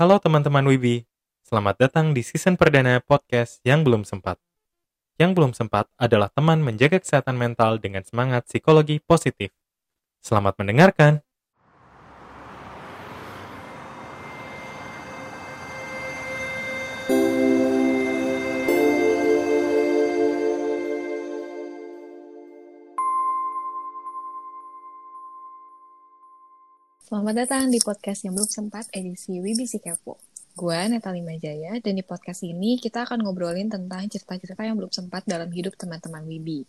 Halo teman-teman Wibi, selamat datang di season perdana podcast yang belum sempat. Yang belum sempat adalah teman menjaga kesehatan mental dengan semangat psikologi positif. Selamat mendengarkan. Selamat datang di podcast yang belum sempat edisi WBC Kepo. Gua Netali Majaya dan di podcast ini kita akan ngobrolin tentang cerita-cerita yang belum sempat dalam hidup teman-teman Wibi.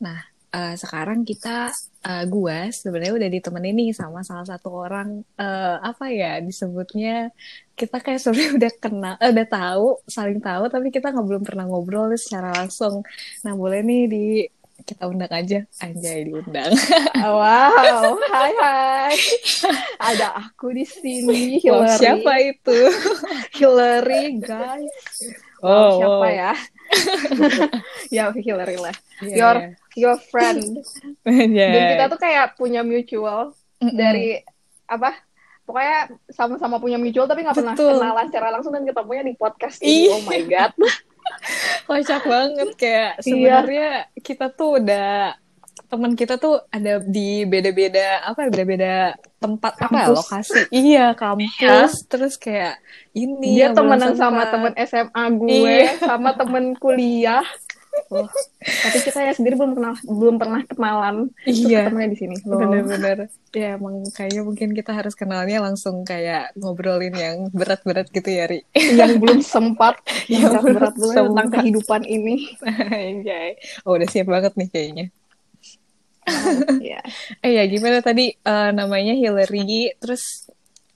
Nah, eh, sekarang kita eh, gua sebenarnya udah ditemenin nih sama salah satu orang eh, apa ya disebutnya kita kayak sebenarnya udah kenal, eh, udah tahu, saling tahu tapi kita nggak belum pernah ngobrol secara langsung. Nah, boleh nih di kita undang aja Anjay diundang. Wow, hai hai. Ada aku di sini, Wow, Hillary. siapa itu? Hillary, guys. Oh, Wow, siapa wow. ya? ya Hillary lah. Iya, Your iya. your friend. Iya. Dan kita tuh kayak punya mutual Mm-mm. dari apa? Pokoknya sama-sama punya mutual tapi nggak pernah Betul. kenalan secara langsung dan ketemunya di podcast ini. Oh my god. Kocak banget kayak Iya. sebenarnya kita tuh udah teman kita tuh ada di beda-beda apa ya, beda-beda tempat apa ya, Kampus. lokasi iya kampus terus kayak ini Dia temenan sama temen SMA gue, Iya. sama temen kuliah. Wah, tapi kita ya sendiri belum kenal, belum pernah kenalan. Iya ketemunya di sini. Loh. bener-bener ya emang kayaknya mungkin kita harus kenalnya langsung kayak ngobrolin yang berat-berat gitu ya Ri yang belum sempat yang berat-berat dulu tentang sempat. kehidupan ini. Anjay. oh udah siap banget nih kayaknya ya. Eh ya gimana tadi eh, namanya Hillary terus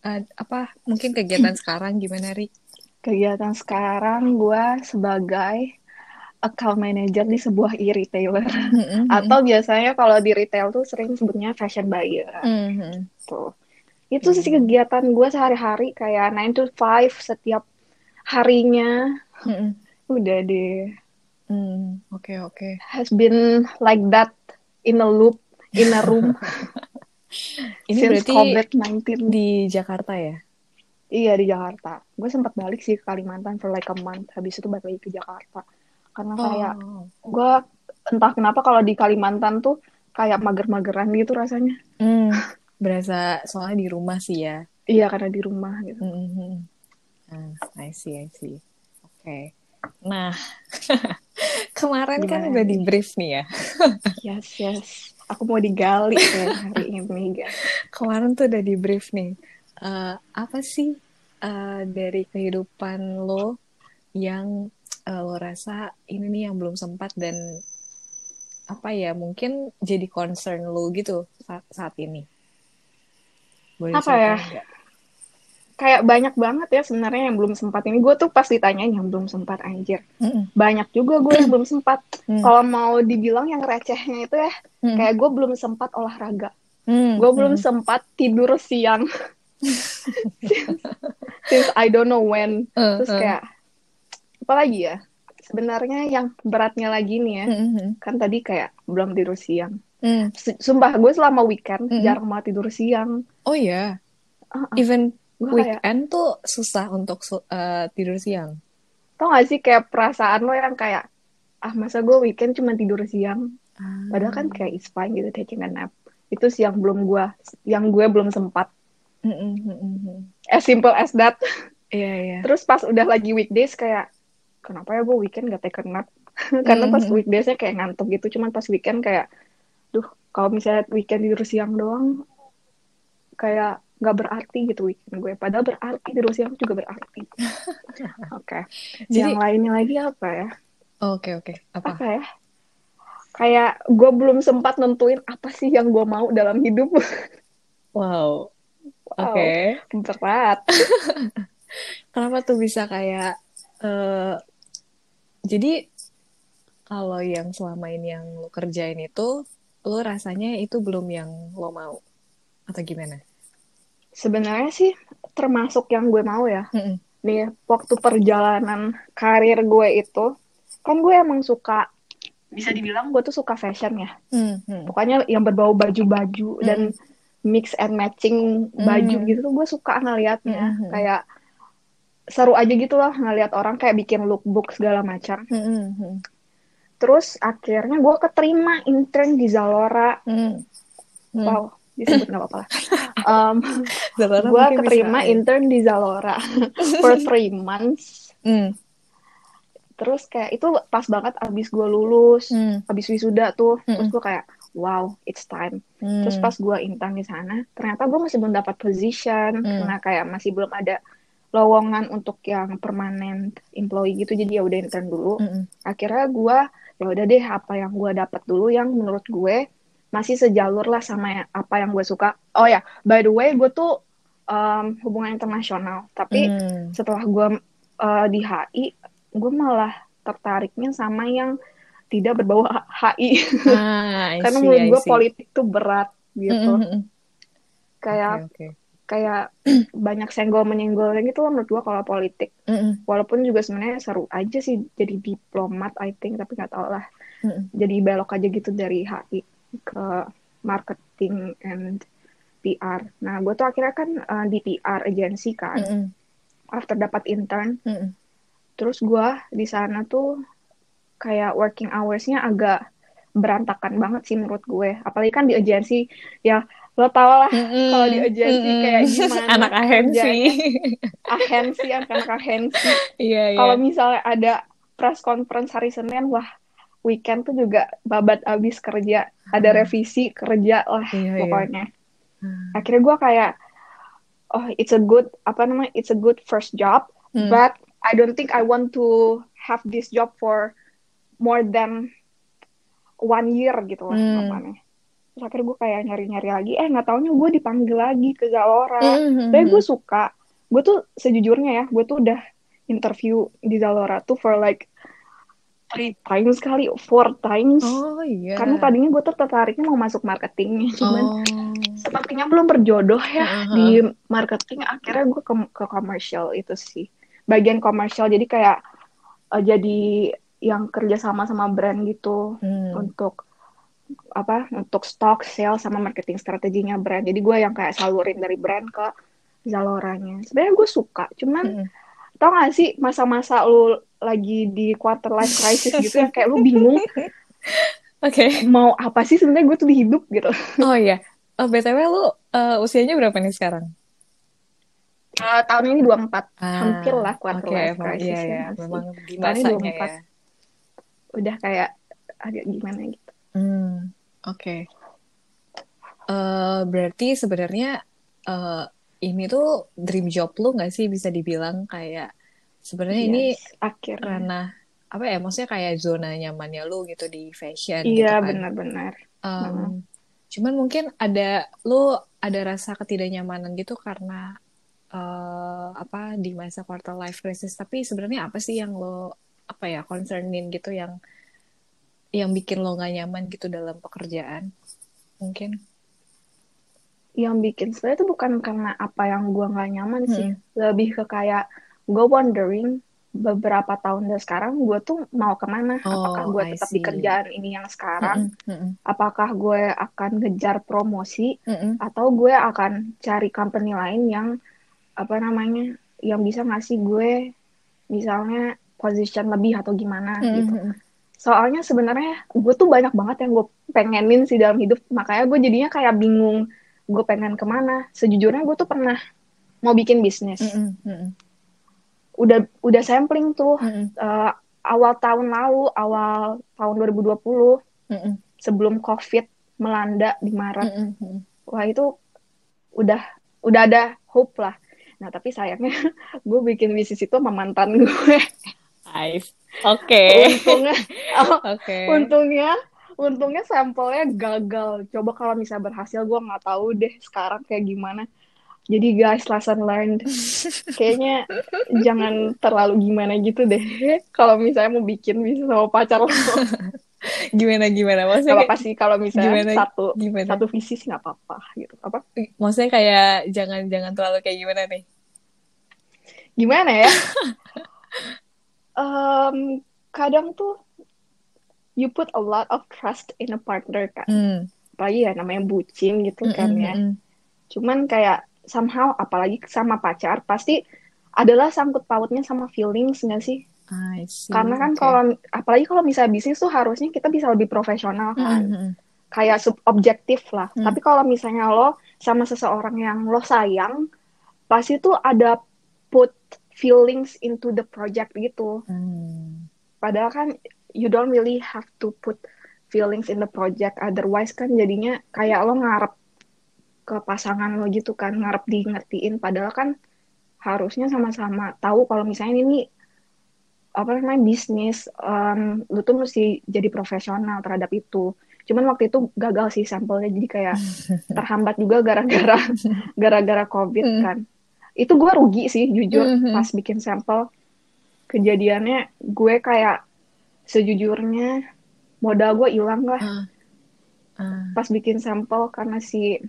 eh, apa mungkin kegiatan sekarang gimana Ri? Kegiatan sekarang gue sebagai account manager di sebuah e-retailer. Atau biasanya kalau di retail tuh sering sebutnya fashion buyer. Mhm. Tuh. Itu sih kegiatan gue sehari-hari kayak 9 to 5 setiap harinya. Mhm. Udah deh. Oke oke. Has been like that in a loop, in a room Ini since berarti COVID-19. di Jakarta ya? Iya di Jakarta. Gue sempat balik sih ke Kalimantan for like a month. Habis itu balik lagi ke Jakarta. Karena kayak Oh. gue entah kenapa kalau di Kalimantan tuh kayak mager-mageran gitu rasanya. Hmm, berasa soalnya di rumah sih ya. Iya karena di rumah gitu. Mhm. Ah, I see I see. Oke. Nah, kemarin kan Gimana udah nih? di brief nih ya. Yes yes. Aku mau digali ya hari ini guys. Kemarin tuh udah di brief nih. Eh, apa sih eh, dari kehidupan lo yang eh, lo rasa ini nih yang belum sempat dan apa ya mungkin jadi concern lo gitu saat, saat ini? Boleh Apa ya? nggak? Kayak banyak banget ya sebenarnya yang belum sempat ini. Gue tuh pas ditanyain yang belum sempat anjir. Mm-mm. Banyak juga gue yang belum sempat. Hmm. Kalau mau dibilang yang recehnya itu ya, Hmm. kayak gue belum sempat olahraga. Hmm, Gue belum hmm. sempat tidur siang. Since I don't know when. Eh, Terus eh. kayak apa lagi ya? Sebenarnya yang beratnya lagi nih ya, Mm-mm. kan tadi kayak belum tidur siang. Mm. Sumpah gue selama weekend Mm-mm. jarang banget tidur siang. Oh ya, Uh-uh. even kayak weekend tuh susah untuk eh, tidur siang. tau gak sih kayak perasaan lo yang kayak ah masa gue weekend cuma tidur siang. Padahal kan kayak it's fine gitu taking a nap. Itu sih yang belum gue, yang gue belum sempat. Mm-mm, mm-mm. As simple as that. Iya iya. Terus pas udah lagi weekdays kayak kenapa ya gue weekend gak take a nap? Karena pas Mhm. weekdaysnya kayak ngantuk gitu. Cuman pas weekend kayak, duh kalau misalnya weekend tidur siang doang, kayak nggak berarti gitu weekend gue. Padahal berarti tidur siang juga berarti. Oke. Jadi- Yang lainnya lagi apa ya? Oke oke. Apa? Apa ya? Kayak gue belum sempat nentuin apa sih yang gue mau dalam hidup. Wow. Oke. Berat. Kenapa tuh bisa kayak eh jadi kalau yang selama ini yang lo kerjain itu lo rasanya itu belum yang lo mau atau gimana? Sebenarnya sih termasuk yang gue mau ya. Mm-mm. nih waktu perjalanan karir gue itu kan gue emang suka bisa dibilang gue tuh suka fashion ya Mm-mm. pokoknya yang berbau baju-baju dan mix and matching baju Hmm. gitu tuh gue suka ngeliatnya Mhm. kayak seru aja gitu loh ngeliat orang kayak bikin lookbook segala macam. Mm-mm. Terus akhirnya gue keterima intern di Zalora. Mm. Mm. Wow, disebut nggak apa-apa lah. Um, gue keterima bisa, ya. intern di Zalora for three months. Mm. Terus kayak itu pas banget abis gue lulus, Mm. abis wisuda tuh. Terus Mm-mm. gue kayak, wow, it's time. Mm. Terus pas gue intern di sana, ternyata gue masih belum dapat position Hmm. karena kayak masih belum ada lowongan untuk yang permanent employee gitu. Jadi ya udah intern dulu. Mm-mm. Akhirnya gue ya udah deh apa yang gue dapat dulu yang menurut gue masih sejalur lah sama ya- apa yang gue suka. Oh ya, by the way, gue tuh um, hubungan internasional. Tapi Mm. setelah gue uh, di HI, gue malah tertariknya sama yang tidak berbau HI. Ah, Karena menurut gue politik tuh berat gitu. Mm-mm. Kayak Oke, oke. Kayak banyak senggol menyenggolnya gitu loh menurut gue kalau politik. Mm-mm. Walaupun juga sebenarnya seru aja sih jadi diplomat I think tapi nggak tau lah. Mm-mm. Jadi belok aja gitu dari HI ke marketing and PR. Nah gue tuh akhirnya kan uh, di PR agency kan. Mm-mm. After dapat intern, Mm-mm. terus gue di sana tuh kayak working hours-nya agak berantakan banget sih menurut gue. Apalagi kan di agensi ya lo tau lah Mm-mm. kalau di agensi Mm-mm. kayak gimana anak agensi agensi anak-anak agensi. iya iya Kalau misalnya ada press conference hari Senin, wah weekend tuh juga babat abis kerja, ada revisi kerja lah Iya, iya. pokoknya. Hmm. Akhirnya gue kayak, oh it's a good apa namanya, it's a good first job, Hmm. but I don't think I want to have this job for more than one year gitu lah Hmm. Terus akhirnya gue kayak nyari-nyari lagi, eh nggak taunya gue dipanggil lagi ke Zalora. Mm-mm. Tapi gue suka. Gue tuh sejujurnya ya, gue tuh udah interview di Zalora tuh for like three times kali, four times. oh iya Karena tadinya gue tuh tertariknya mau masuk marketingnya, cuman oh sepertinya belum berjodoh ya Heeh. di marketing. Akhirnya gue ke ke commercial itu sih, bagian komersial. Jadi kayak eh, jadi yang kerja sama sama brand gitu Hmm. untuk apa untuk stock sales sama marketing strateginya brand. Jadi gue yang kayak salurin dari brand ke Zaloranya. Sebenarnya gue suka cuman Mm-mm. tau gak sih masa-masa lu lagi di quarter life crisis gitu yang kayak lu bingung oke. mau apa sih sebenarnya gue tuh di hidup gitu. Oh iya. Oh, btw lu eh, usianya berapa nih sekarang? Eh, tahun ini 24 Ah, hampir lah quarter oke life crisis iya ya. ya sih? memang di Tahun ini masanya 24. ya. Udah kayak agak gimana gitu. Hmm, oke. Eh, berarti sebenarnya eh, ini tuh dream job lu nggak sih bisa dibilang kayak sebenarnya ini Yes, akhirnya ranah apa ya? Maksudnya kayak zona nyamannya lu gitu di fashion gitu iya kan. benar-benar Em, Cuman mungkin ada lu ada rasa ketidaknyamanan gitu karena eh, apa di masa quarter life crisis. Tapi sebenarnya apa sih yang lo apa ya concernin gitu yang yang bikin lo nggak nyaman gitu dalam pekerjaan? Mungkin. yang bikin sebenarnya itu bukan karena apa yang gue nggak nyaman sih Hmm. lebih ke kayak gue wondering beberapa tahun dari sekarang gue tuh mau ke mana Oh, apakah gue tetap di kerjaan ini yang sekarang Mm-mm, mm-mm, apakah gue akan ngejar promosi mm-mm. atau gue akan cari company lain yang apa namanya yang bisa ngasih gue misalnya position lebih atau gimana gitu Mm-mm, soalnya sebenarnya gue tuh banyak banget yang gue pengenin sih dalam hidup. Makanya gue jadinya kayak bingung gue pengen ke mana. Sejujurnya gue tuh pernah mau bikin bisnis. Mm-mm, mm-mm, udah udah sampling tuh mm-mm, eh, awal tahun lalu awal tahun 2020 mm-mm, sebelum covid melanda di Maret. Mm-mm, mm-mm. wah itu udah udah ada hope lah. Nah tapi sayangnya gue bikin bisnis itu sama mantan gue Nice. Oke. untungnya oh, Oke. untungnya untungnya sampelnya gagal coba kalau misalnya berhasil gue nggak tahu deh sekarang kayak gimana jadi guys lesson learned kayaknya jangan terlalu gimana gitu deh kalau misalnya mau bikin bisnis sama pacar lo Gimana gimana? Maksudnya apa-apa sih kalau misalnya Gimana? satu gimana? satu visi sih nggak apa-apa gitu apa Maksudnya kayak jangan jangan terlalu kayak gimana nih? gimana ya Em, kadang tuh you put a lot of trust in a partner kan Hmm. apalagi ya namanya bucin gitu kan Mm-mm, ya mm-mm. cuman kayak somehow apalagi sama pacar pasti adalah sangkut pautnya sama feelings nggak sih? I see. Karena kan Oke. kalau apalagi kalau misalnya bisnis tuh harusnya kita bisa lebih profesional kan. Mm-mm. Kayak sub objektif lah. Hmm. Tapi kalau misalnya lo sama seseorang yang lo sayang, pasti tuh ada put feelings into the project gitu. Hmm. Padahal kan you don't really have to put feelings in the project. Otherwise kan jadinya kayak lo ngarep ke pasangan lo gitu kan, ngarep di ngertiin. Padahal kan harusnya sama-sama tahu kalau misalnya ini apa namanya bisnis, em, lu tuh mesti jadi profesional terhadap itu. Cuman waktu itu gagal sih sampelnya, jadi kayak terhambat juga gara-gara gara-gara COVID Hmm. kan. Itu gue rugi sih jujur Mhm. pas bikin sampel. Kejadiannya gue kayak sejujurnya modal gue hilang lah Ah. Ah. pas bikin sampel karena si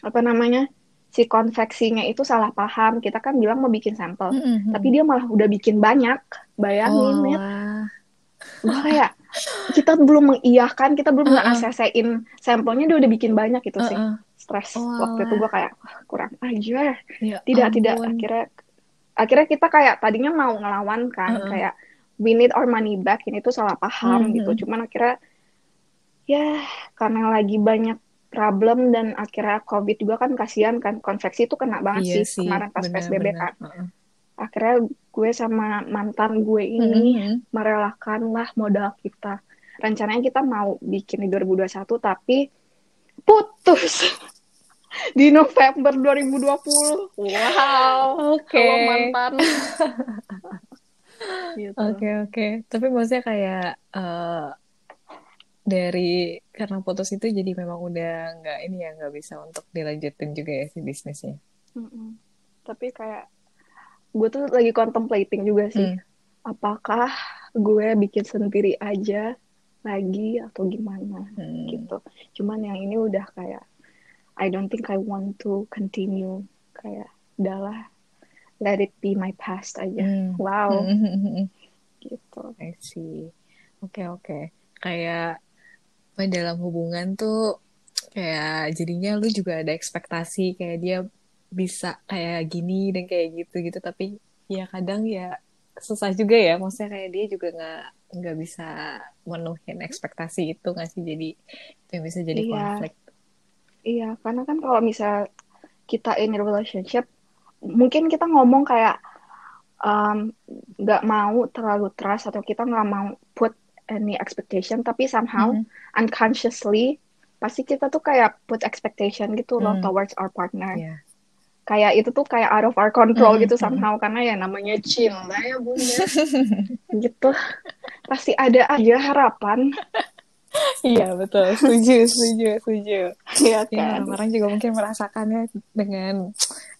apa namanya si konveksinya itu salah paham. Kita kan bilang mau bikin sampel, Mm-mm. tapi dia malah udah bikin banyak. Bayangin Oh, ya, gue kayak kita belum mengiyakan, kita belum Uh-uh. nge-ACC-in sampelnya dia udah bikin banyak gitu sih. Stres Oh, waktu itu gue kayak "Wah, kurang aja. Ya Tidak tidak ampun. akhirnya akhirnya kita kayak tadinya mau ngelawan kan Uh-uh. kayak we need our money back ini tuh salah paham Mhm. gitu. Cuman akhirnya ya karena lagi banyak problem dan akhirnya COVID juga kan kasihan kan konveksi itu kena banget Iya sih, sih, kemarin pas PSBB benar-benar. kan. Uh-uh. Akhirnya gue sama mantan gue ini Mhm. merelakan lah modal kita. Rencananya kita mau bikin di 2021 tapi putus di November 2020. Wow. Oke. Kalau mantan. gitu. Oke oke. Tapi maksudnya kayak eh, dari karena putus itu jadi memang udah nggak ini ya nggak bisa untuk dilanjutin juga ya si bisnisnya. Mm-mm. Tapi kayak gue tuh lagi contemplating juga sih. Hmm. Apakah gue bikin sendiri aja lagi atau gimana Hmm. gitu. Cuman yang ini udah kayak I don't think I want to continue kayak udahlah let it be my past aja. Hmm. Wow, Hmm. gitu. I see. Oke oke. Kayak apa, dalam hubungan tuh kayak jadinya lu juga ada ekspektasi kayak dia bisa kayak gini dan kayak gitu gitu tapi ya kadang ya susah juga ya maksudnya kayak dia juga nggak nggak bisa menuhin ekspektasi itu nggak sih jadi itu yang bisa jadi Iya. konflik. Iya, karena kan kalau misal kita in relationship, mungkin kita ngomong kayak um, nggak mau terlalu trust atau kita nggak mau put any expectation, tapi somehow Mhm. unconsciously pasti kita tuh kayak put expectation gitu loh Hmm. towards our partner. Iya. Kayak itu tuh kayak out of our control Mhm, gitu mhm. somehow karena ya namanya cinta ya bunda gitu. Pasti ada aja harapan, Iya betul, setuju, setuju, setuju. ya Ya, kan? orang-orang juga mungkin merasakannya dengan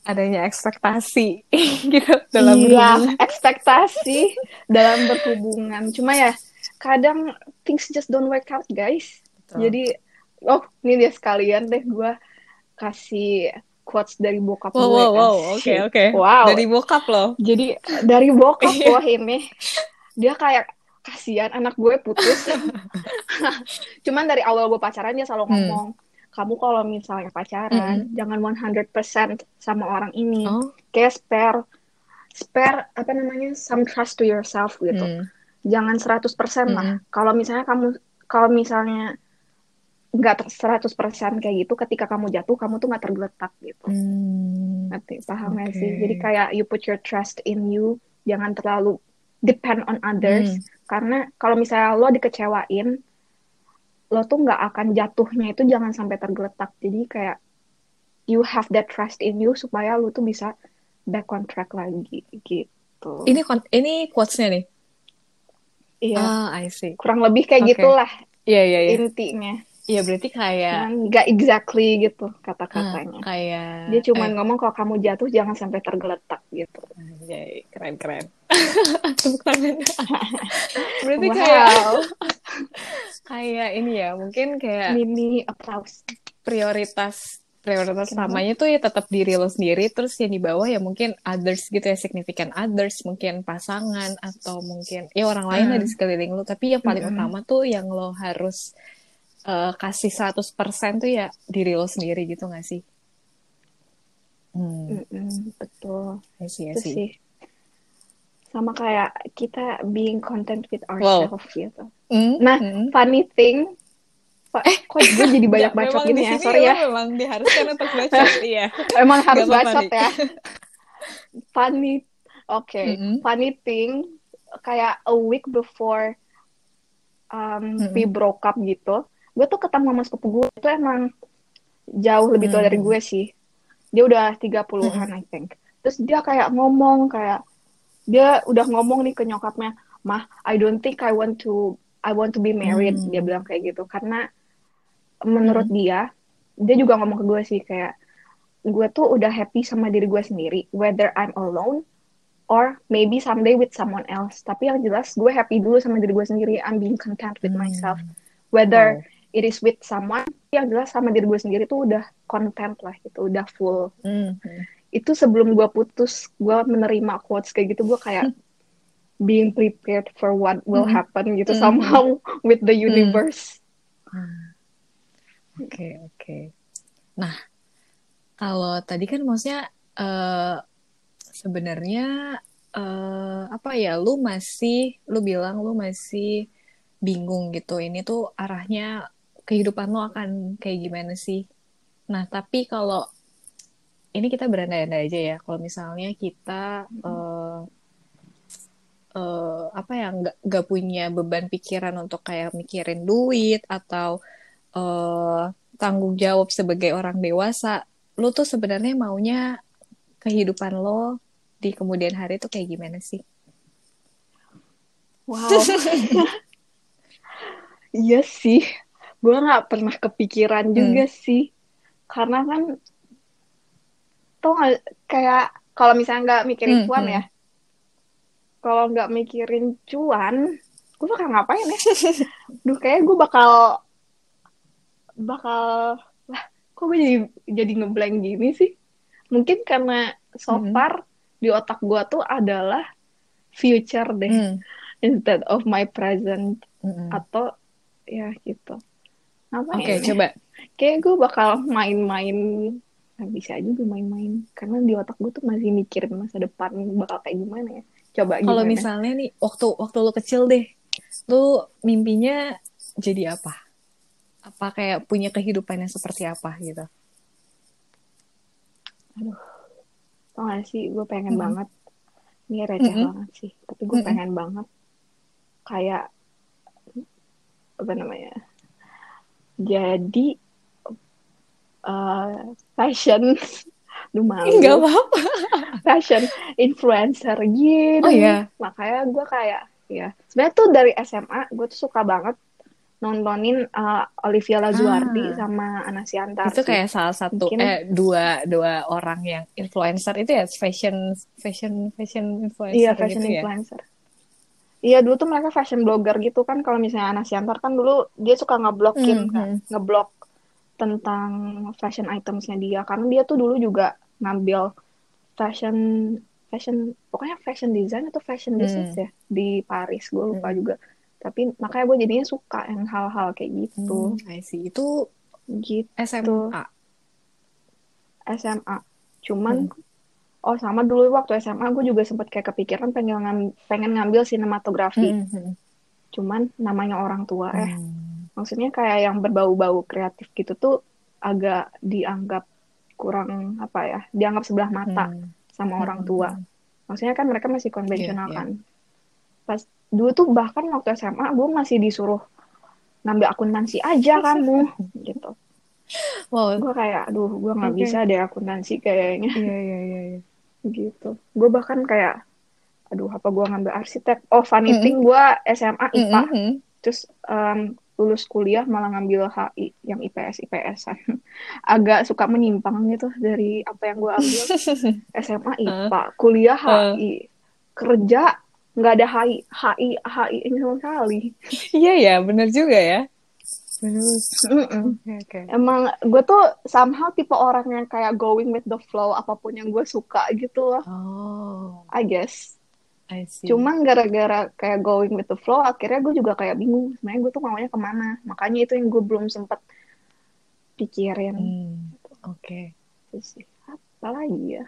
adanya ekspektasi gitu dalam Iya, berhubungan. ekspektasi dalam berhubungan. Cuma ya kadang things just don't work out, guys. Betul. Jadi, oh ini dia sekalian deh gue kasih quotes dari bokap Wow, gue. wow, wow, Asik. oke, oke. Wow. Dari bokap loh. Jadi dari bokap Iya. gue ini, dia kayak kasihan anak gue putus. Cuman dari awal gue pacaran dia selalu Hmm. ngomong, kamu kalau misalnya pacaran jangan 100% sama orang ini. Oh, Kayak spare spare apa namanya some trust to yourself gitu. hmm. Jangan 100% lah. Mm-mm. Kalau misalnya kamu kalau misalnya nggak ter- 100% kayak gitu ketika kamu jatuh kamu tuh nggak tergeletak gitu. Hmm. Ngerti paham Oke. sih? Jadi kayak you put your trust in you, jangan terlalu depend on others Hmm. karena kalau misalnya lo dikecewain lo tuh nggak akan jatuhnya itu jangan sampai tergeletak. Jadi kayak you have that trust in you supaya lo tuh bisa back on track lagi gitu. Ini ini quotes-nya nih. Iya, Ah, I see. kurang lebih kayak Oke. gitulah Iya, iya, iya. intinya. Iya, berarti kayak nggak exactly gitu kata-katanya. kayak Dia cuma eh, ngomong kalau kamu jatuh jangan sampai tergeletak gitu. anjay, keren-keren. Tepuk tangan. Berarti kayak Wow, kayak ini ya, mungkin kayak mini applause. prioritas prioritas utamanya tuh ya tetap diri lo sendiri terus yang di bawah ya mungkin others gitu ya significant others mungkin pasangan atau mungkin ya orang lain Hmm. di sekeliling lo tapi yang paling Mm-mm. utama tuh yang lo harus eh, kasih 100% tuh ya diri lo sendiri gitu gak sih? Hmm, betul. I see, I Itu see. sih. Sama kayak kita being content with Wow. ourselves gitu. Hmm, Nah, hmm. funny thing, Pak, kok gue jadi banyak bacot gini ya, sorry ya. memang diharuskan untuk bacot, iya. Emang harus apa-apa, bacot ya. Funny, oke. Mm-mm. Funny thing, kayak a week before um, we Mm-mm. broke up gitu, gue tuh ketemu sama sepupu gue itu emang jauh lebih tua dari Hmm. gue sih. Dia udah 30-an, I think. Terus dia kayak ngomong, kayak dia udah ngomong nih ke nyokapnya, mah, I don't think I want to, I want to be married. Hmm. Dia bilang kayak gitu, karena menurut dia, dia juga ngomong ke gue sih kayak, gue tuh udah happy sama diri gue sendiri, whether I'm alone or maybe someday with someone else. Tapi yang jelas gue happy dulu sama diri gue sendiri. I'm being content with Hmm. myself. Whether Wow. It is with someone, yang jelas sama diri gue sendiri tuh udah content lah gitu, udah full. Hmm, hmm. Itu sebelum gue putus, gue menerima quotes kayak gitu, gue kayak being prepared for what will Hmm. happen gitu Hmm. somehow with the universe. Oke, oke. Nah, kalau tadi kan maksudnya eh, sebenarnya eh, apa ya? Lu masih, lu bilang lu masih bingung gitu. Ini tuh arahnya kehidupan lo akan kayak gimana sih? Nah, tapi kalau ini kita berandai-andai aja ya. Kalau misalnya kita eh, eh, apa ya nggak nggak punya beban pikiran untuk kayak mikirin duit atau eh, tanggung jawab sebagai orang dewasa, lo tuh sebenarnya maunya kehidupan lo di kemudian hari tuh kayak gimana sih? Wow. Iya sih, gue nggak pernah kepikiran juga sih, karena kan tuh kayak kalau misalnya nggak mikirin Hmm, cuan hmm. ya, kalau nggak mikirin cuan, gue bakal ngapain ya? Duh, kayak gue bakal bakal lah, kok gue jadi jadi ngeblank gini sih? Mungkin karena so Hmm. far di otak gue tuh adalah future deh, Hmm. instead of my present Mm-mm. atau ya gitu. Oke, ya? coba. Kayak gue bakal main-main, nggak bisa juga main-main, karena di otak gue tuh masih mikirin masa depan bakal kayak gimana ya. Coba Kalau misalnya nih waktu waktu lo kecil deh, lo mimpinya jadi apa? Apa kayak punya kehidupan yang seperti apa gitu? Tau gak sih, gue pengen Mm-mm. banget, ini receh Mm-mm. banget sih, tapi gue Mm-mm. pengen banget kayak apa namanya? Jadi uh, fashion, lu malu, Enggak apa-apa. fashion influencer gitu. Oh iya. Makanya gue kayak ya sebenarnya tuh dari SMA gue tuh suka banget nontonin uh, Olivia Lazuardi Ah. sama Anasiantar Itu kayak salah satu Mungkin- eh dua dua orang yang influencer itu ya fashion fashion fashion influencer Iya, fashion gitu ya. Iya, dulu tuh mereka fashion blogger gitu kan. Kalau misalnya Anas Yantar kan dulu dia suka ngeblokin Mhm. kan, ngeblok tentang fashion itemsnya dia. Karena dia tuh dulu juga ngambil fashion fashion pokoknya fashion design atau fashion Hmm. business ya di Paris. Gue lupa Hmm. juga. Tapi makanya gue jadinya suka yang hal-hal kayak gitu. Hmm, I see. Itu Gitu SMA. SMA. Cuman Hmm. Oh sama dulu waktu SMA gue juga sempet kayak kepikiran pengen ngam- pengen ngambil sinematografi. Hmm, hmm, Cuman namanya orang tua eh hmm. maksudnya kayak yang berbau-bau kreatif gitu tuh agak dianggap kurang apa ya dianggap sebelah mata Hmm. sama orang Hmm, tua hmm. maksudnya kan mereka masih konvensional Iya, iya. kan pas dulu tuh bahkan waktu SMA gue masih disuruh ngambil akuntansi aja kamu gitu Wow. gue kayak aduh gue nggak Oke. bisa deh akuntansi kayaknya Iya, iya, iya, iya. Gitu. Gue bahkan kayak aduh apa gue ngambil arsitek? Oh funny thing gue SMA IPA Hmm, hmm. terus em, lulus kuliah malah ngambil HI yang IPS IPS-an agak suka menyimpang gitu dari apa yang gue ambil. SMA IPA kuliah Uh. HI kerja nggak ada HI HI HI ini sama sekali. Iya ya, benar juga ya. Oke. emang gue tuh somehow tipe orang yang kayak going with the flow apa pun yang gue suka gitu loh Oh, I guess I see. Cuman gara-gara kayak going with the flow, akhirnya gue juga kayak bingung. Sebenarnya gue tuh maunya ke mana. Makanya itu yang gue belum sempet pikirin. Hmm, oke. Itu sih. apalagi ya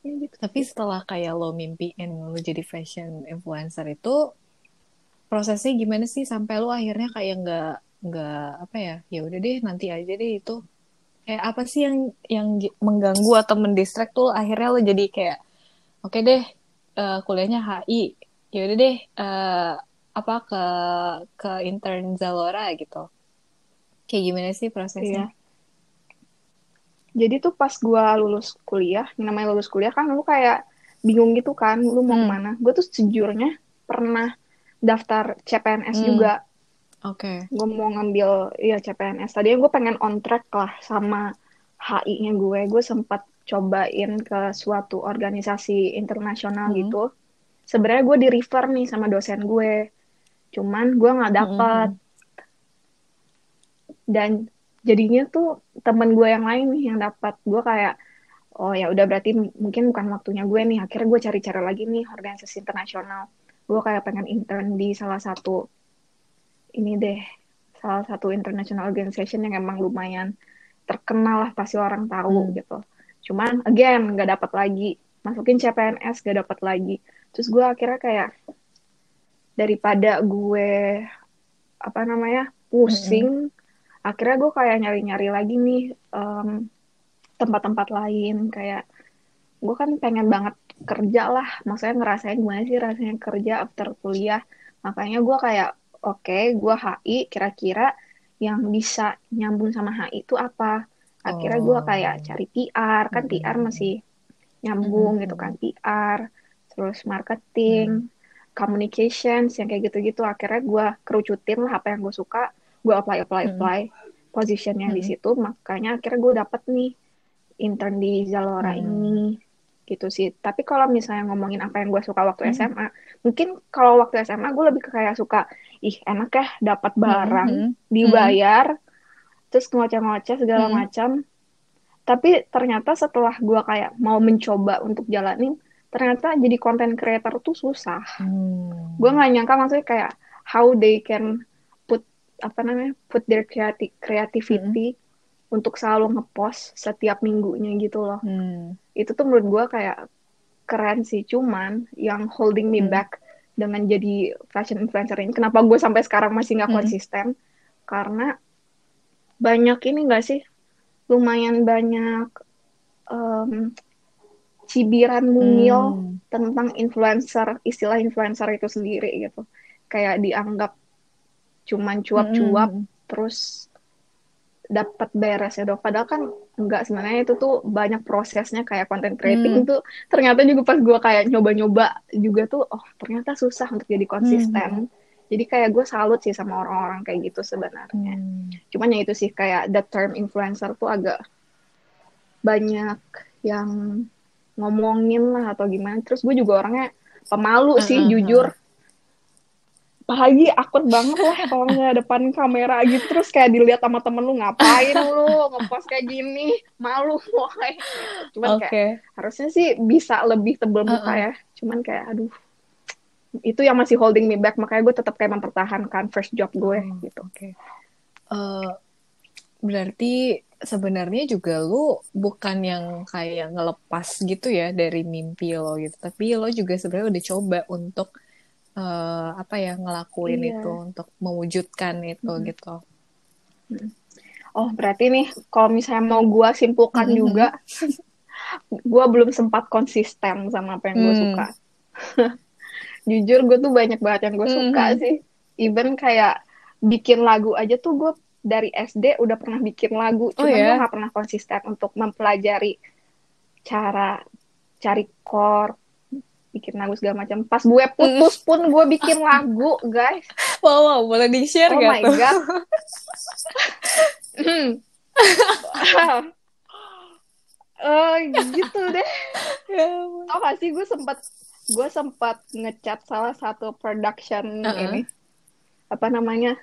ya gitu Tapi setelah kayak lo mimpiin lo jadi fashion influencer itu prosesnya gimana sih sampai lo akhirnya kayak nggak nggak apa ya ya udah deh nanti aja deh itu kayak apa sih yang yang mengganggu atau mendistract tuh akhirnya lo jadi kayak oke deh eh, kuliahnya HI ya udah deh eh, apa ke ke intern Zalora gitu kayak gimana sih Iya. prosesnya jadi tuh pas gua lulus kuliah yang namanya lulus kuliah kan lu kayak bingung gitu kan lu mau Hmm. ke mana gue tuh sejujurnya pernah daftar CPNS Hmm. juga oke. Gue mau ngambil ya CPNS tadinya gue pengen on track lah sama HI-nya gue. Gue sempat cobain ke suatu organisasi internasional Hmm. gitu. Sebenarnya gue di refer nih sama dosen gue. Cuman gue nggak dapet. Hmm. dan jadinya tuh temen gue yang lain nih yang dapat gue kayak oh ya udah berarti mungkin bukan waktunya gue nih. Akhirnya gue cari-cari lagi nih organisasi internasional. Gue kayak pengen intern di salah satu ini deh salah satu international organization yang emang lumayan terkenal lah pasti orang tahu Hmm. gitu. Cuman again nggak dapat lagi. Masukin CPNS gak dapat lagi. Terus gue akhirnya kayak daripada gue apa namanya pusing akhirnya gue kayak nyari-nyari lagi nih em, tempat-tempat lain. Kayak gue kan pengen banget kerja lah. Maksudnya ngerasain gimana sih rasanya kerja after kuliah? Makanya gue kayak oke gue HI kira-kira yang bisa nyambung sama HI itu apa? Akhirnya gue Oh. kayak cari PR kan PR masih nyambung gitu kan PR terus marketing communications yang kayak gitu-gitu. Akhirnya gue kerucutin lah apa yang gue suka gue apply apply apply position yang di situ. Makanya akhirnya gue dapet nih intern di Zalora ini gitu sih tapi kalau misalnya ngomongin apa yang gue suka waktu Hmm. SMA mungkin kalau waktu SMA gue lebih ke kayak suka ih enak ya dapat barang Hmm. dibayar terus ngoceh-ngoceh segala Hmm. macam tapi ternyata setelah gue kayak mau mencoba untuk jalanin ternyata jadi content creator tuh susah Hmm. gue nggak nyangka maksudnya kayak how they can put apa namanya put their creati- creativity untuk selalu ngepost setiap minggunya gitu loh Hmm. Itu tuh menurut gue kayak keren sih cuman yang holding me Hmm. back dengan jadi fashion influencer ini kenapa gue sampai sekarang masih nggak Hmm. konsisten karena banyak ini gak sih lumayan banyak em, cibiran mungil Hmm. tentang influencer istilah influencer itu sendiri gitu kayak dianggap cuman cuap-cuap Hmm. terus dapat beres ya dok padahal kan enggak sebenarnya itu tuh banyak prosesnya kayak content creating Hmm. tuh ternyata juga pas gue kayak nyoba-nyoba juga tuh oh ternyata susah untuk jadi konsisten jadi kayak gue salut sih sama orang-orang kayak gitu sebenarnya Hmm. cuman ya itu sih kayak the term influencer tuh agak banyak yang ngomongin lah atau gimana terus gue juga orangnya pemalu sih Uh-uh. jujur apalagi akut banget lah kalau nggak depan kamera gitu. Terus kayak dilihat sama temen lu ngapain lu ngepost kayak gini? Malu woy cuman Oke. kayak harusnya sih bisa lebih tebel muka Uh-uh. ya. Cuman kayak aduh. Itu yang masih holding me back. Makanya gue tetap kayak mempertahankan first job gue Oh, gitu. Oke. Eh, berarti sebenarnya juga lu bukan yang kayak ngelepas gitu ya dari mimpi lo gitu, tapi lo juga sebenarnya udah coba untuk eh, apa ya ngelakuin Iya. itu, untuk mewujudkan itu Mhm. gitu. Oh, berarti nih kalau misalnya mau gue simpulkan Mhm. juga, gue belum sempat konsisten sama apa yang gue Hmm. suka. Jujur gue tuh banyak banget yang gue suka Mhm. sih. Even kayak bikin lagu aja tuh gue dari SD udah pernah bikin lagu, Oh, cuman ya? gue gak pernah konsisten untuk mempelajari cara cari chord, bikin lagu segala macam. Pas gue putus pun gue bikin lagu, guys. Wow, wow, boleh di-share Oh nggak my tuh? god. Hmm. Eh, gitu deh. Tau gak sih gue sempat gue sempat ngechat salah satu production Uh-uh. ini apa namanya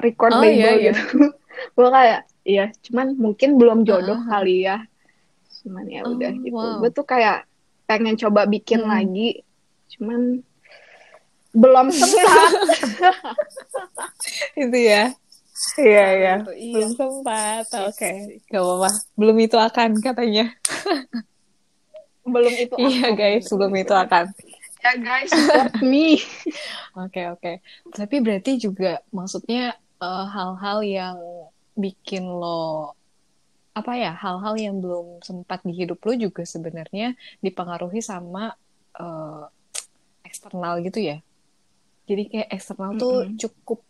record Oh, label iya, iya. gitu. gue kayak iya, cuman mungkin belum jodoh Uh-uh. kali ya. Cuman ya Oh, udah gitu. wow. Gue tuh kayak pengen coba bikin Hmm. lagi, cuman belum sempat. Itu ya. Iya iya. Belum sempat. Oke. Gak apa-apa. Belum itu akan katanya. belum itu Iya akan. guys, sebelum itu akan. ya guys support me Oke oke. Tapi berarti juga maksudnya eh, hal-hal yang bikin lo apa ya hal-hal yang belum sempat di hidup lo juga sebenarnya dipengaruhi sama eh, eksternal gitu ya. Jadi kayak eksternal tuh Mm-mm. cukup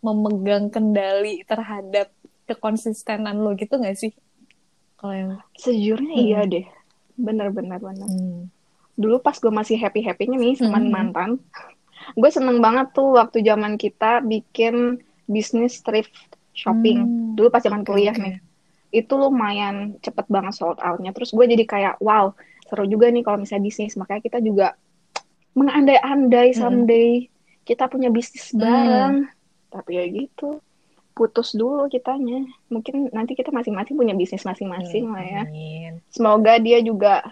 memegang kendali terhadap kekonsistenan lo gitu nggak sih? Kalau yang sejujurnya Mm. iya deh bener-bener bener Hmm. dulu pas gue masih happy happynya nih sama Mhm. mantan gue seneng banget tuh waktu zaman kita bikin bisnis thrift shopping Hmm. dulu pas zaman kuliah oke. nih itu lumayan cepet banget sold outnya. Terus gue jadi kayak wow seru juga nih kalau misalnya bisnis. Makanya kita juga mengandai-andai someday kita punya bisnis Hmm. bareng. Tapi ya gitu putus dulu kitanya. Mungkin nanti kita masing-masing punya bisnis masing-masing lah ya. Amin. semoga dia juga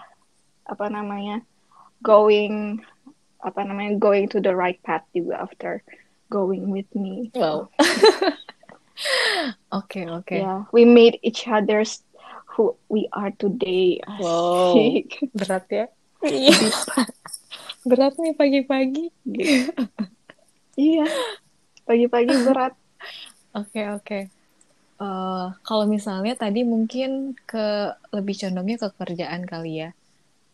apa namanya going apa namanya going to the right path juga after going with me. Wow. Oke oke. yeah we made each other's who we are today Wow. Berat ya? Iya. Berat nih pagi-pagi. iya pagi-pagi berat Oke, oke. Eh, kalau misalnya tadi mungkin ke lebih condongnya ke kerjaan kali ya.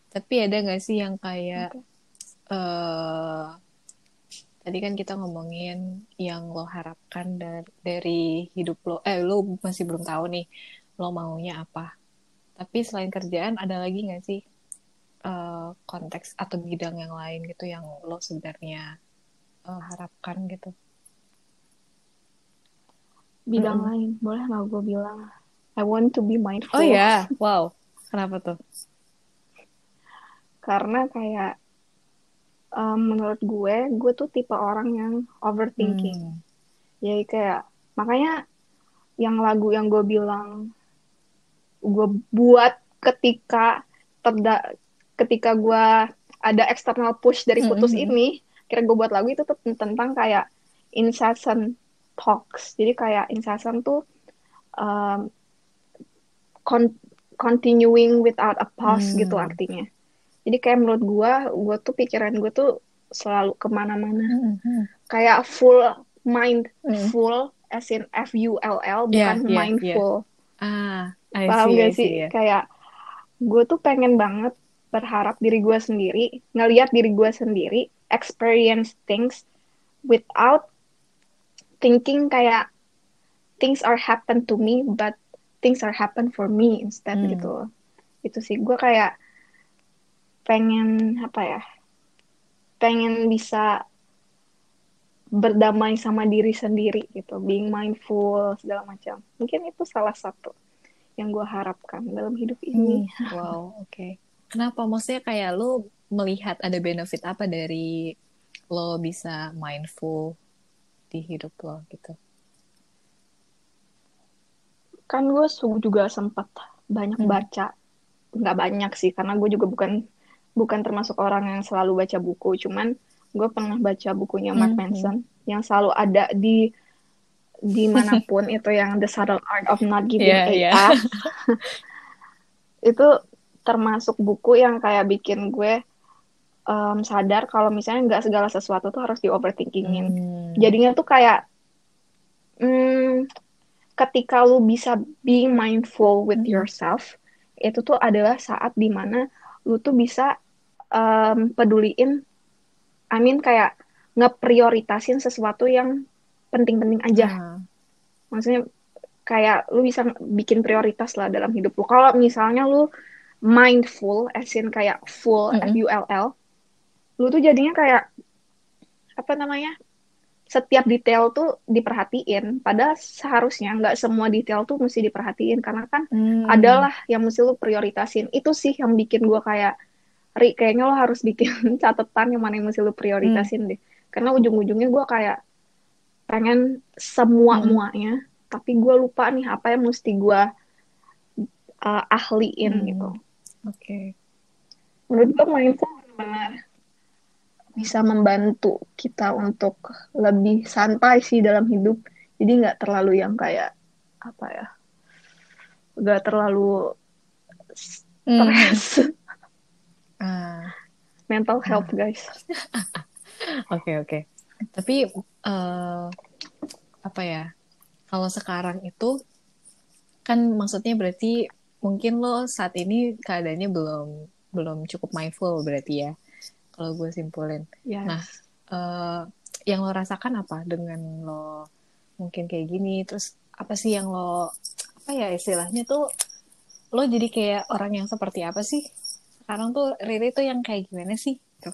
Tapi ada nggak sih yang kayak eh tadi kan kita ngomongin yang lo harapkan dari, dari hidup lo. Eh, lo masih belum tahu nih lo maunya apa. Tapi selain kerjaan ada lagi nggak sih eh, konteks atau bidang yang lain gitu yang lo sebenarnya eh, harapkan gitu? bidang Mm-mm. lain boleh nggak gue bilang I want to be mindful Oh ya, wow. Kenapa tuh? karena kayak um, menurut gue gue tuh tipe orang yang overthinking Hmm. jadi kayak makanya yang lagu yang gue bilang gue buat ketika terda ketika gue ada external push dari putus Mm-mm. ini kira gue buat lagu itu tuh tentang kayak incessant talks jadi kayak incessant tuh um, con- continuing without a pause Hmm. gitu artinya jadi kayak menurut gue gue tuh pikiran gue tuh selalu ke mana-mana Hmm. kayak full mind Hmm. full as in F U L L Yeah, bukan yeah, mindful Ah, I paham see, gak see, sih ya. kayak gue tuh pengen banget berharap diri gue sendiri ngelihat diri gue sendiri experience things without thinking kayak things are happen to me but things are happen for me instead Hmm. gitu itu sih gue kayak pengen apa ya pengen bisa berdamai sama diri sendiri gitu being mindful segala macam mungkin itu salah satu yang gue harapkan dalam hidup ini Hmm, Wow, oke. Kenapa? Maksudnya kayak lo melihat ada benefit apa dari lo bisa mindful di hidup lo gitu? kan gue juga sempat banyak Hmm. baca nggak banyak sih karena gue juga bukan bukan termasuk orang yang selalu baca buku cuman gue pernah baca bukunya Mark Hmm, Manson yang selalu ada di di mana pun itu yang The Subtle Art of Not Giving Iya, a. F itu termasuk buku yang kayak bikin gue em, sadar kalau misalnya nggak segala sesuatu tuh harus di overthinkingin Hmm. jadinya tuh kayak hmm, ketika lu bisa being mindful with Hmm. yourself itu tuh adalah saat di mana lu tuh bisa em, peduliin I mean kayak ngeprioritasin sesuatu yang penting-penting aja. Ah, maksudnya kayak lu bisa bikin prioritas lah dalam hidup lu. Kalau misalnya lu mindful as in kayak full Mm-mm. F U L L lu tuh jadinya kayak apa namanya setiap detail tuh diperhatiin. Padahal seharusnya nggak semua detail tuh mesti diperhatiin. Karena kan hmm. adalah yang mesti lu prioritasin. Itu sih yang bikin gua kayak Ri kayaknya lo harus bikin catatan yang mana yang mesti lu prioritasin deh karena ujung-ujungnya gua kayak pengen semua muanya tapi gua lupa nih apa yang mesti gua uh, ahliin Hmm. gitu Oke. menurut gue mindful benar bisa membantu kita untuk lebih santai sih dalam hidup jadi nggak terlalu yang kayak apa ya nggak terlalu Hmm. Ah, mental health guys oke oke. Tapi eh, apa ya? Kalau sekarang itu kan maksudnya berarti mungkin lo saat ini keadaannya belum belum cukup mindful berarti ya. Kalau gue simpulin. Yes. Nah, eh, yang lo rasakan apa dengan lo mungkin kayak gini? Terus apa sih yang lo apa ya istilahnya tuh lo jadi kayak orang yang seperti apa sih? Sekarang tuh Riri tuh yang kayak gimana sih? Tuh.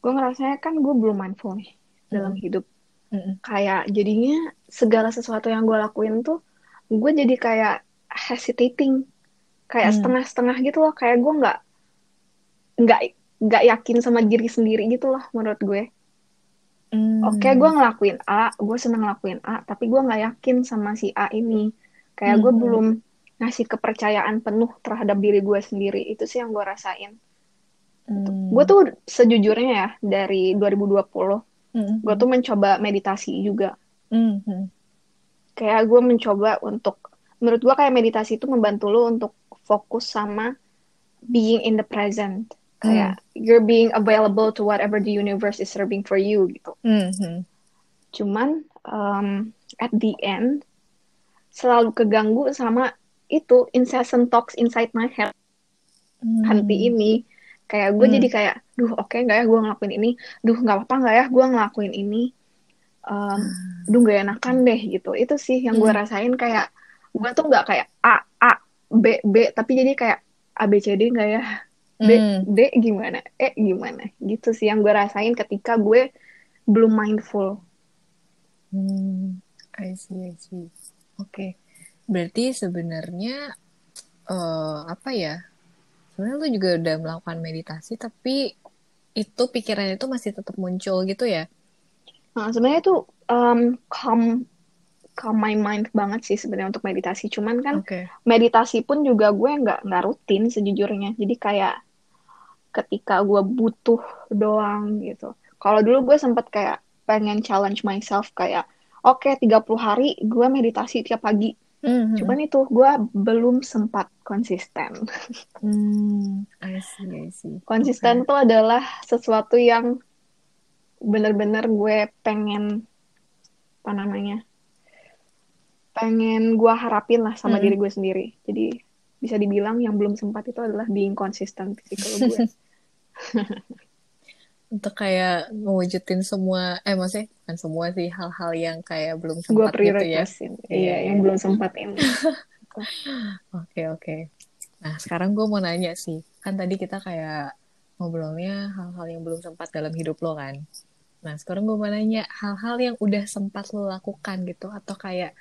gue ngerasanya kan gue belum mindful nih dalam Mm. hidup Mm-mm. kayak jadinya segala sesuatu yang gue lakuin tuh gue jadi kayak hesitating kayak Hmm. setengah-setengah gitu loh kayak gue nggak nggak nggak yakin sama diri sendiri gitu loh menurut gue Hmm. oke gue ngelakuin A gue seneng ngelakuin A tapi gue nggak yakin sama si A ini kayak gue Mhm. belum ngasih kepercayaan penuh terhadap diri gue sendiri itu sih yang gue rasain Hmm. gue tuh sejujurnya ya dari 2020 Mm-mm. gue tuh mencoba meditasi juga Mm-mm. kayak gue mencoba untuk menurut gue kayak meditasi itu membantu lo untuk fokus sama being in the present kayak you're being available to whatever the universe is serving for you gitu Mhm. cuman um, at the end selalu keganggu sama itu incessant talks inside my head Hmm. ini kayak gue Hmm. jadi kayak duh oke nggak ya gue ngelakuin ini duh nggak apa-apa nggak ya gue ngelakuin ini um, duh gak enakan deh gitu itu sih yang gue Hmm. rasain kayak gue tuh nggak kayak A A B B tapi jadi kayak A B C D nggak ya D Hmm. D gimana E gimana gitu sih yang gue rasain ketika gue belum mindful Hmm. I see, I see. Oke. Berarti sebenarnya eh apa ya? Sebenarnya lu juga udah melakukan meditasi tapi itu pikirannya itu masih tetap muncul gitu ya? nah sebenarnya tuh um, calm calm my mind banget sih sebenarnya untuk meditasi cuman kan Oke. meditasi pun juga gue nggak nggak rutin sejujurnya jadi kayak ketika gue butuh doang gitu kalau dulu gue sempet kayak pengen challenge myself kayak oke 30 hari gue meditasi tiap pagi Mhm. cuman itu gue belum sempat konsisten Hmm. I see, I see. konsisten itu adalah sesuatu yang bener-bener gue pengen apa namanya pengen gue harapin lah sama Mm. diri gue sendiri jadi bisa dibilang yang belum sempat itu adalah being consistent kalau gue Untuk kayak mewujudin semua, eh maksudnya bukan semua sih hal-hal yang kayak belum sempat gitu ya. prioritasin Iya, iya yang iya. belum sempat ini Oke, oke. Nah, sekarang gue mau nanya sih. Kan tadi kita kayak ngobrolnya hal-hal yang belum sempat dalam hidup lo kan. Nah, sekarang gue mau nanya hal-hal yang udah sempat lo lakukan gitu. Atau kayak,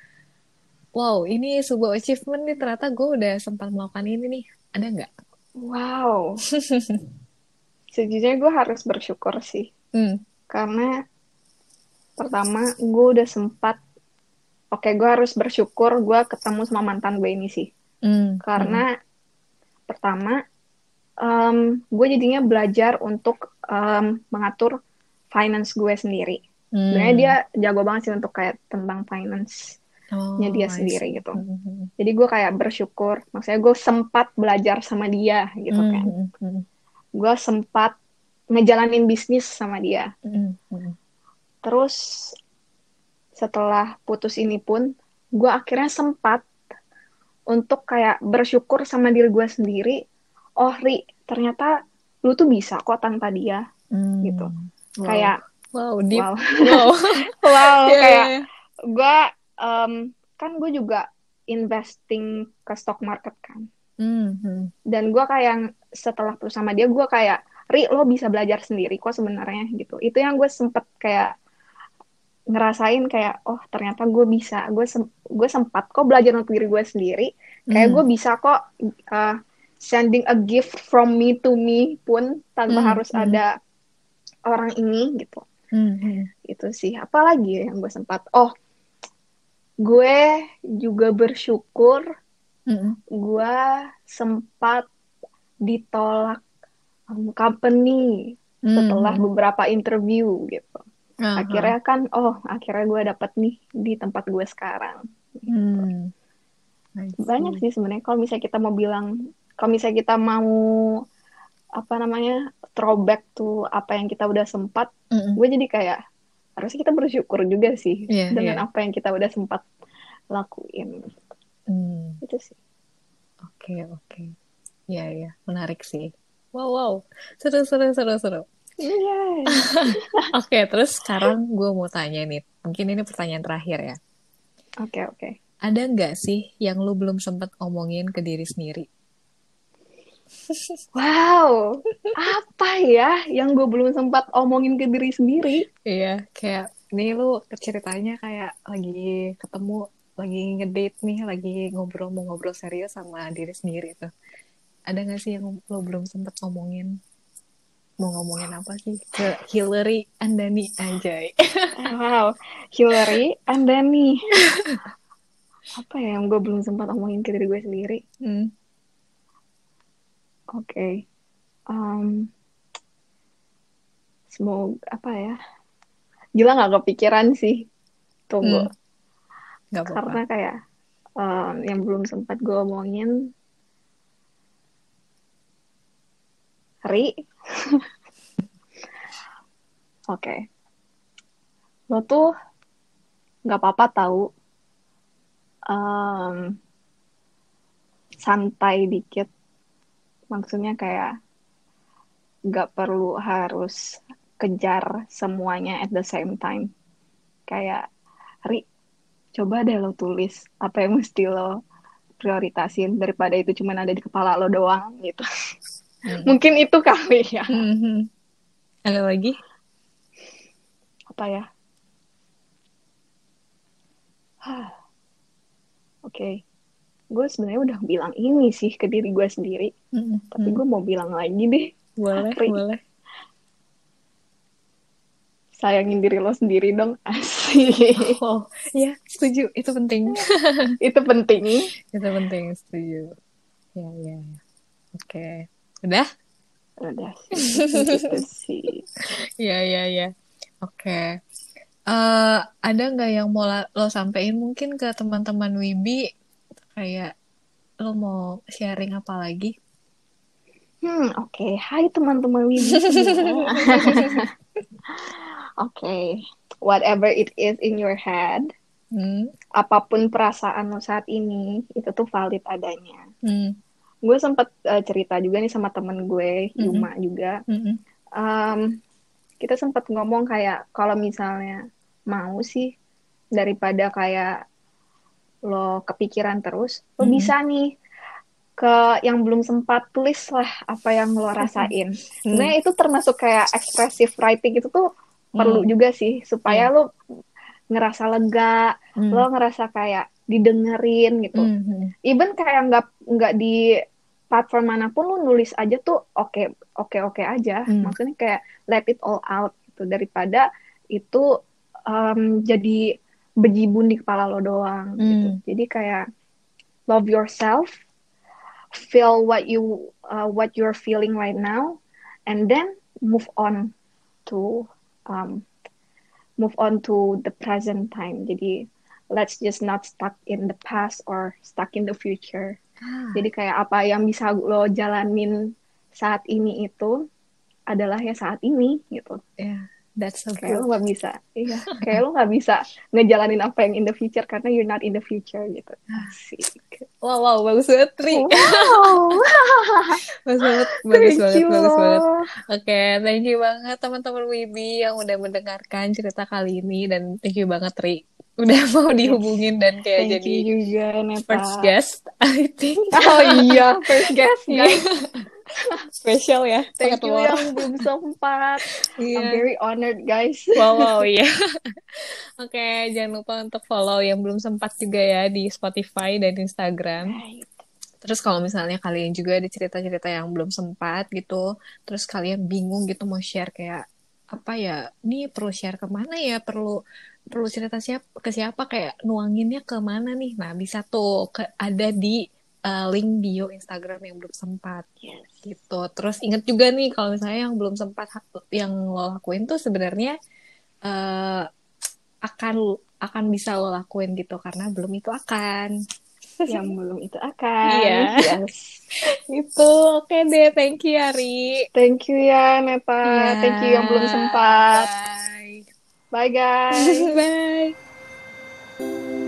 wow, ini sebuah achievement nih. Ternyata gue udah sempat melakukan ini nih. Ada nggak? wow sejujurnya gue harus bersyukur sih. Hmm. karena pertama gue udah sempat oke gue harus bersyukur gue ketemu sama mantan gue ini sih. Hmm. karena pertama em, gue jadinya belajar untuk em, mengatur finance gue sendiri. Hmm. sebenarnya dia jago banget sih untuk kayak tentang finance nya Oh, dia sendiri gitu. Hmm, hmm, jadi gue kayak bersyukur maksudnya gue sempat belajar sama dia gitu hmm, kan. hmm, hmm, gue sempat ngejalanin bisnis sama dia hmm, hmm. terus setelah putus ini pun gue akhirnya sempat untuk kayak bersyukur sama diri gue sendiri oh Ri ternyata lu tuh bisa kok tanpa dia Hmm. gitu Wow. kayak wow, deep. wow Wow. wow Iya, kayak gue em, kan gue juga investing ke stock market kan Hmm, hmm. dan gue kayak setelah putus sama dia gue kayak Ri lo bisa belajar sendiri kok sebenarnya gitu itu yang gue sempet kayak ngerasain kayak oh ternyata gue bisa gue sem gue sempat kok belajar untuk diri gue sendiri kayak Hmm. gue bisa kok uh, sending a gift from me to me pun tanpa Hmm, harus hmm. ada orang ini gitu Hmm, hmm. itu sih apalagi ya yang gue sempat oh gue juga bersyukur Hmm, gue sempat ditolak um, company hmm. setelah beberapa interview gitu. Aha. Akhirnya kan, oh akhirnya gue dapet nih di tempat gue sekarang. Hmm. I see. Banyak sih sebenarnya kalau misalnya kita mau bilang kalau misalnya kita mau apa namanya throwback tuh apa yang kita udah sempat Mm-mm. gue jadi kayak harusnya kita bersyukur juga sih Iya, dengan iya. apa yang kita udah sempat lakuin Hmm, itu sih Oke, oke. Iya, iya. Menarik sih. Wow, wow. Seru, seru, seru, seru. Yes. Oke, terus sekarang gue mau tanya nih. Mungkin ini pertanyaan terakhir ya. oke oke Ada nggak sih yang lu belum sempat omongin ke diri sendiri? wow apa ya yang gue belum sempat omongin ke diri sendiri Iya, kayak ini lu ceritanya kayak lagi ketemu, lagi ngedate nih, lagi ngobrol mau ngobrol serius sama diri sendiri tuh. Ada nggak sih yang lu belum sempat ngomongin? Mau ngomongin apa sih? Ke Hillary Andani Anjay. wow Hillary Andani apa ya yang gue belum sempat omongin ke diri gue sendiri Hmm. Oke. Em, semoga apa ya? Gila nggak kepikiran sih. Tunggu. Hmm. Nggak apa-apa. Karena kayak em, yang belum sempat gue omongin. Ri. Oke. Lo tuh nggak apa-apa tahu. em, santai dikit. Maksudnya kayak nggak perlu harus kejar semuanya at the same time. Kayak, Ri, coba deh lo tulis apa yang mesti lo prioritasin daripada itu cuman ada di kepala lo doang gitu. Hmm. Mungkin itu kali ya. Mhm. Ada lagi? Apa ya? Oke. Gue sebenarnya udah bilang ini sih ke diri gue sendiri, Mhm. tapi gue mau bilang lagi deh. Boleh, Ri. boleh. Sayangin diri lo sendiri dong. Asik. Oh, ya, setuju. Itu penting. itu penting. Itu penting, setuju. Ya, ya, ya. Oke. Udah? Udah sih. Gitu sih. Ya, ya, ya. Oke. Eh, ada nggak yang mau lo sampein mungkin ke teman-teman Wibi kayak lo mau sharing apa lagi? Hmm, oke. Hai teman-teman Wibi. Oke. Whatever it is in your head, Hmm, apa pun perasaan lo saat ini, itu tuh valid adanya. hmm, Gue sempet eh, cerita juga nih sama temen gue. Yuma juga. hmm, Em, kita sempet ngomong kayak, kalau misalnya mau sih, daripada kayak lo kepikiran terus, lo Mhm. bisa nih ke yang belum sempat tulis lah apa yang lo rasain. Sebenarnya itu termasuk kayak expressive writing itu tuh perlu Hmm. juga sih supaya lo ngerasa lega, Hmm. lo ngerasa kayak didengerin gitu. Hmm, hmm. Even kayak nggak nggak di platform mana pun lo nulis aja tuh oke oke oke aja. Hmm. Maksudnya kayak let it all out gitu daripada itu em, jadi bejibun di kepala lo doang gitu. Hmm. Jadi kayak love yourself, feel what you uh, what you're feeling right now, and then move on to um, move on to the present time. Jadi let's just not stuck in the past or stuck in the future. Ah, Jadi kayak apa yang bisa lo jalanin saat ini itu adalah ya saat ini gitu. yeah, that's so Kayak good. lo nggak bisa, iya, kayak lo nggak bisa ngejalanin apa yang in the future karena you're not in the future gitu. Asik. Wow, wow, bagus banget, Tri. Wow. Bagus banget, bagus Thank banget, you bagus banget. Oke, thank you banget teman-teman Wibi yang udah mendengarkan cerita kali ini dan thank you banget Tri udah mau dihubungin dan kayak Thank jadi you juga Neta. first guest I think. Oh iya, first guest guys. Spesial ya. Thank you luar. yang belum sempat. I'm Iya. very honored guys. Wow, wow, iya. Oke, jangan lupa untuk follow yang belum sempat juga ya di Spotify dan Instagram. Terus kalau misalnya kalian juga ada cerita-cerita yang belum sempat gitu, terus kalian bingung gitu mau share kayak apa ya, ini perlu share ke mana ya, perlu perlu cerita siapa ke siapa kayak nuanginnya ke mana nih. Nah bisa tuh ke, ada di uh, link bio Instagram yang belum sempat Yes. gitu. Terus inget juga nih kalau misalnya yang belum sempat yang lo lakuin tuh sebenarnya eh, akan akan bisa lo lakuin gitu karena belum itu akan yang belum itu akan. Iya. Yes. Itu oke deh, thank you Ari. Thank you ya Neta. Iya. Thank you yang belum sempat. Bye. Bye, guys. Bye.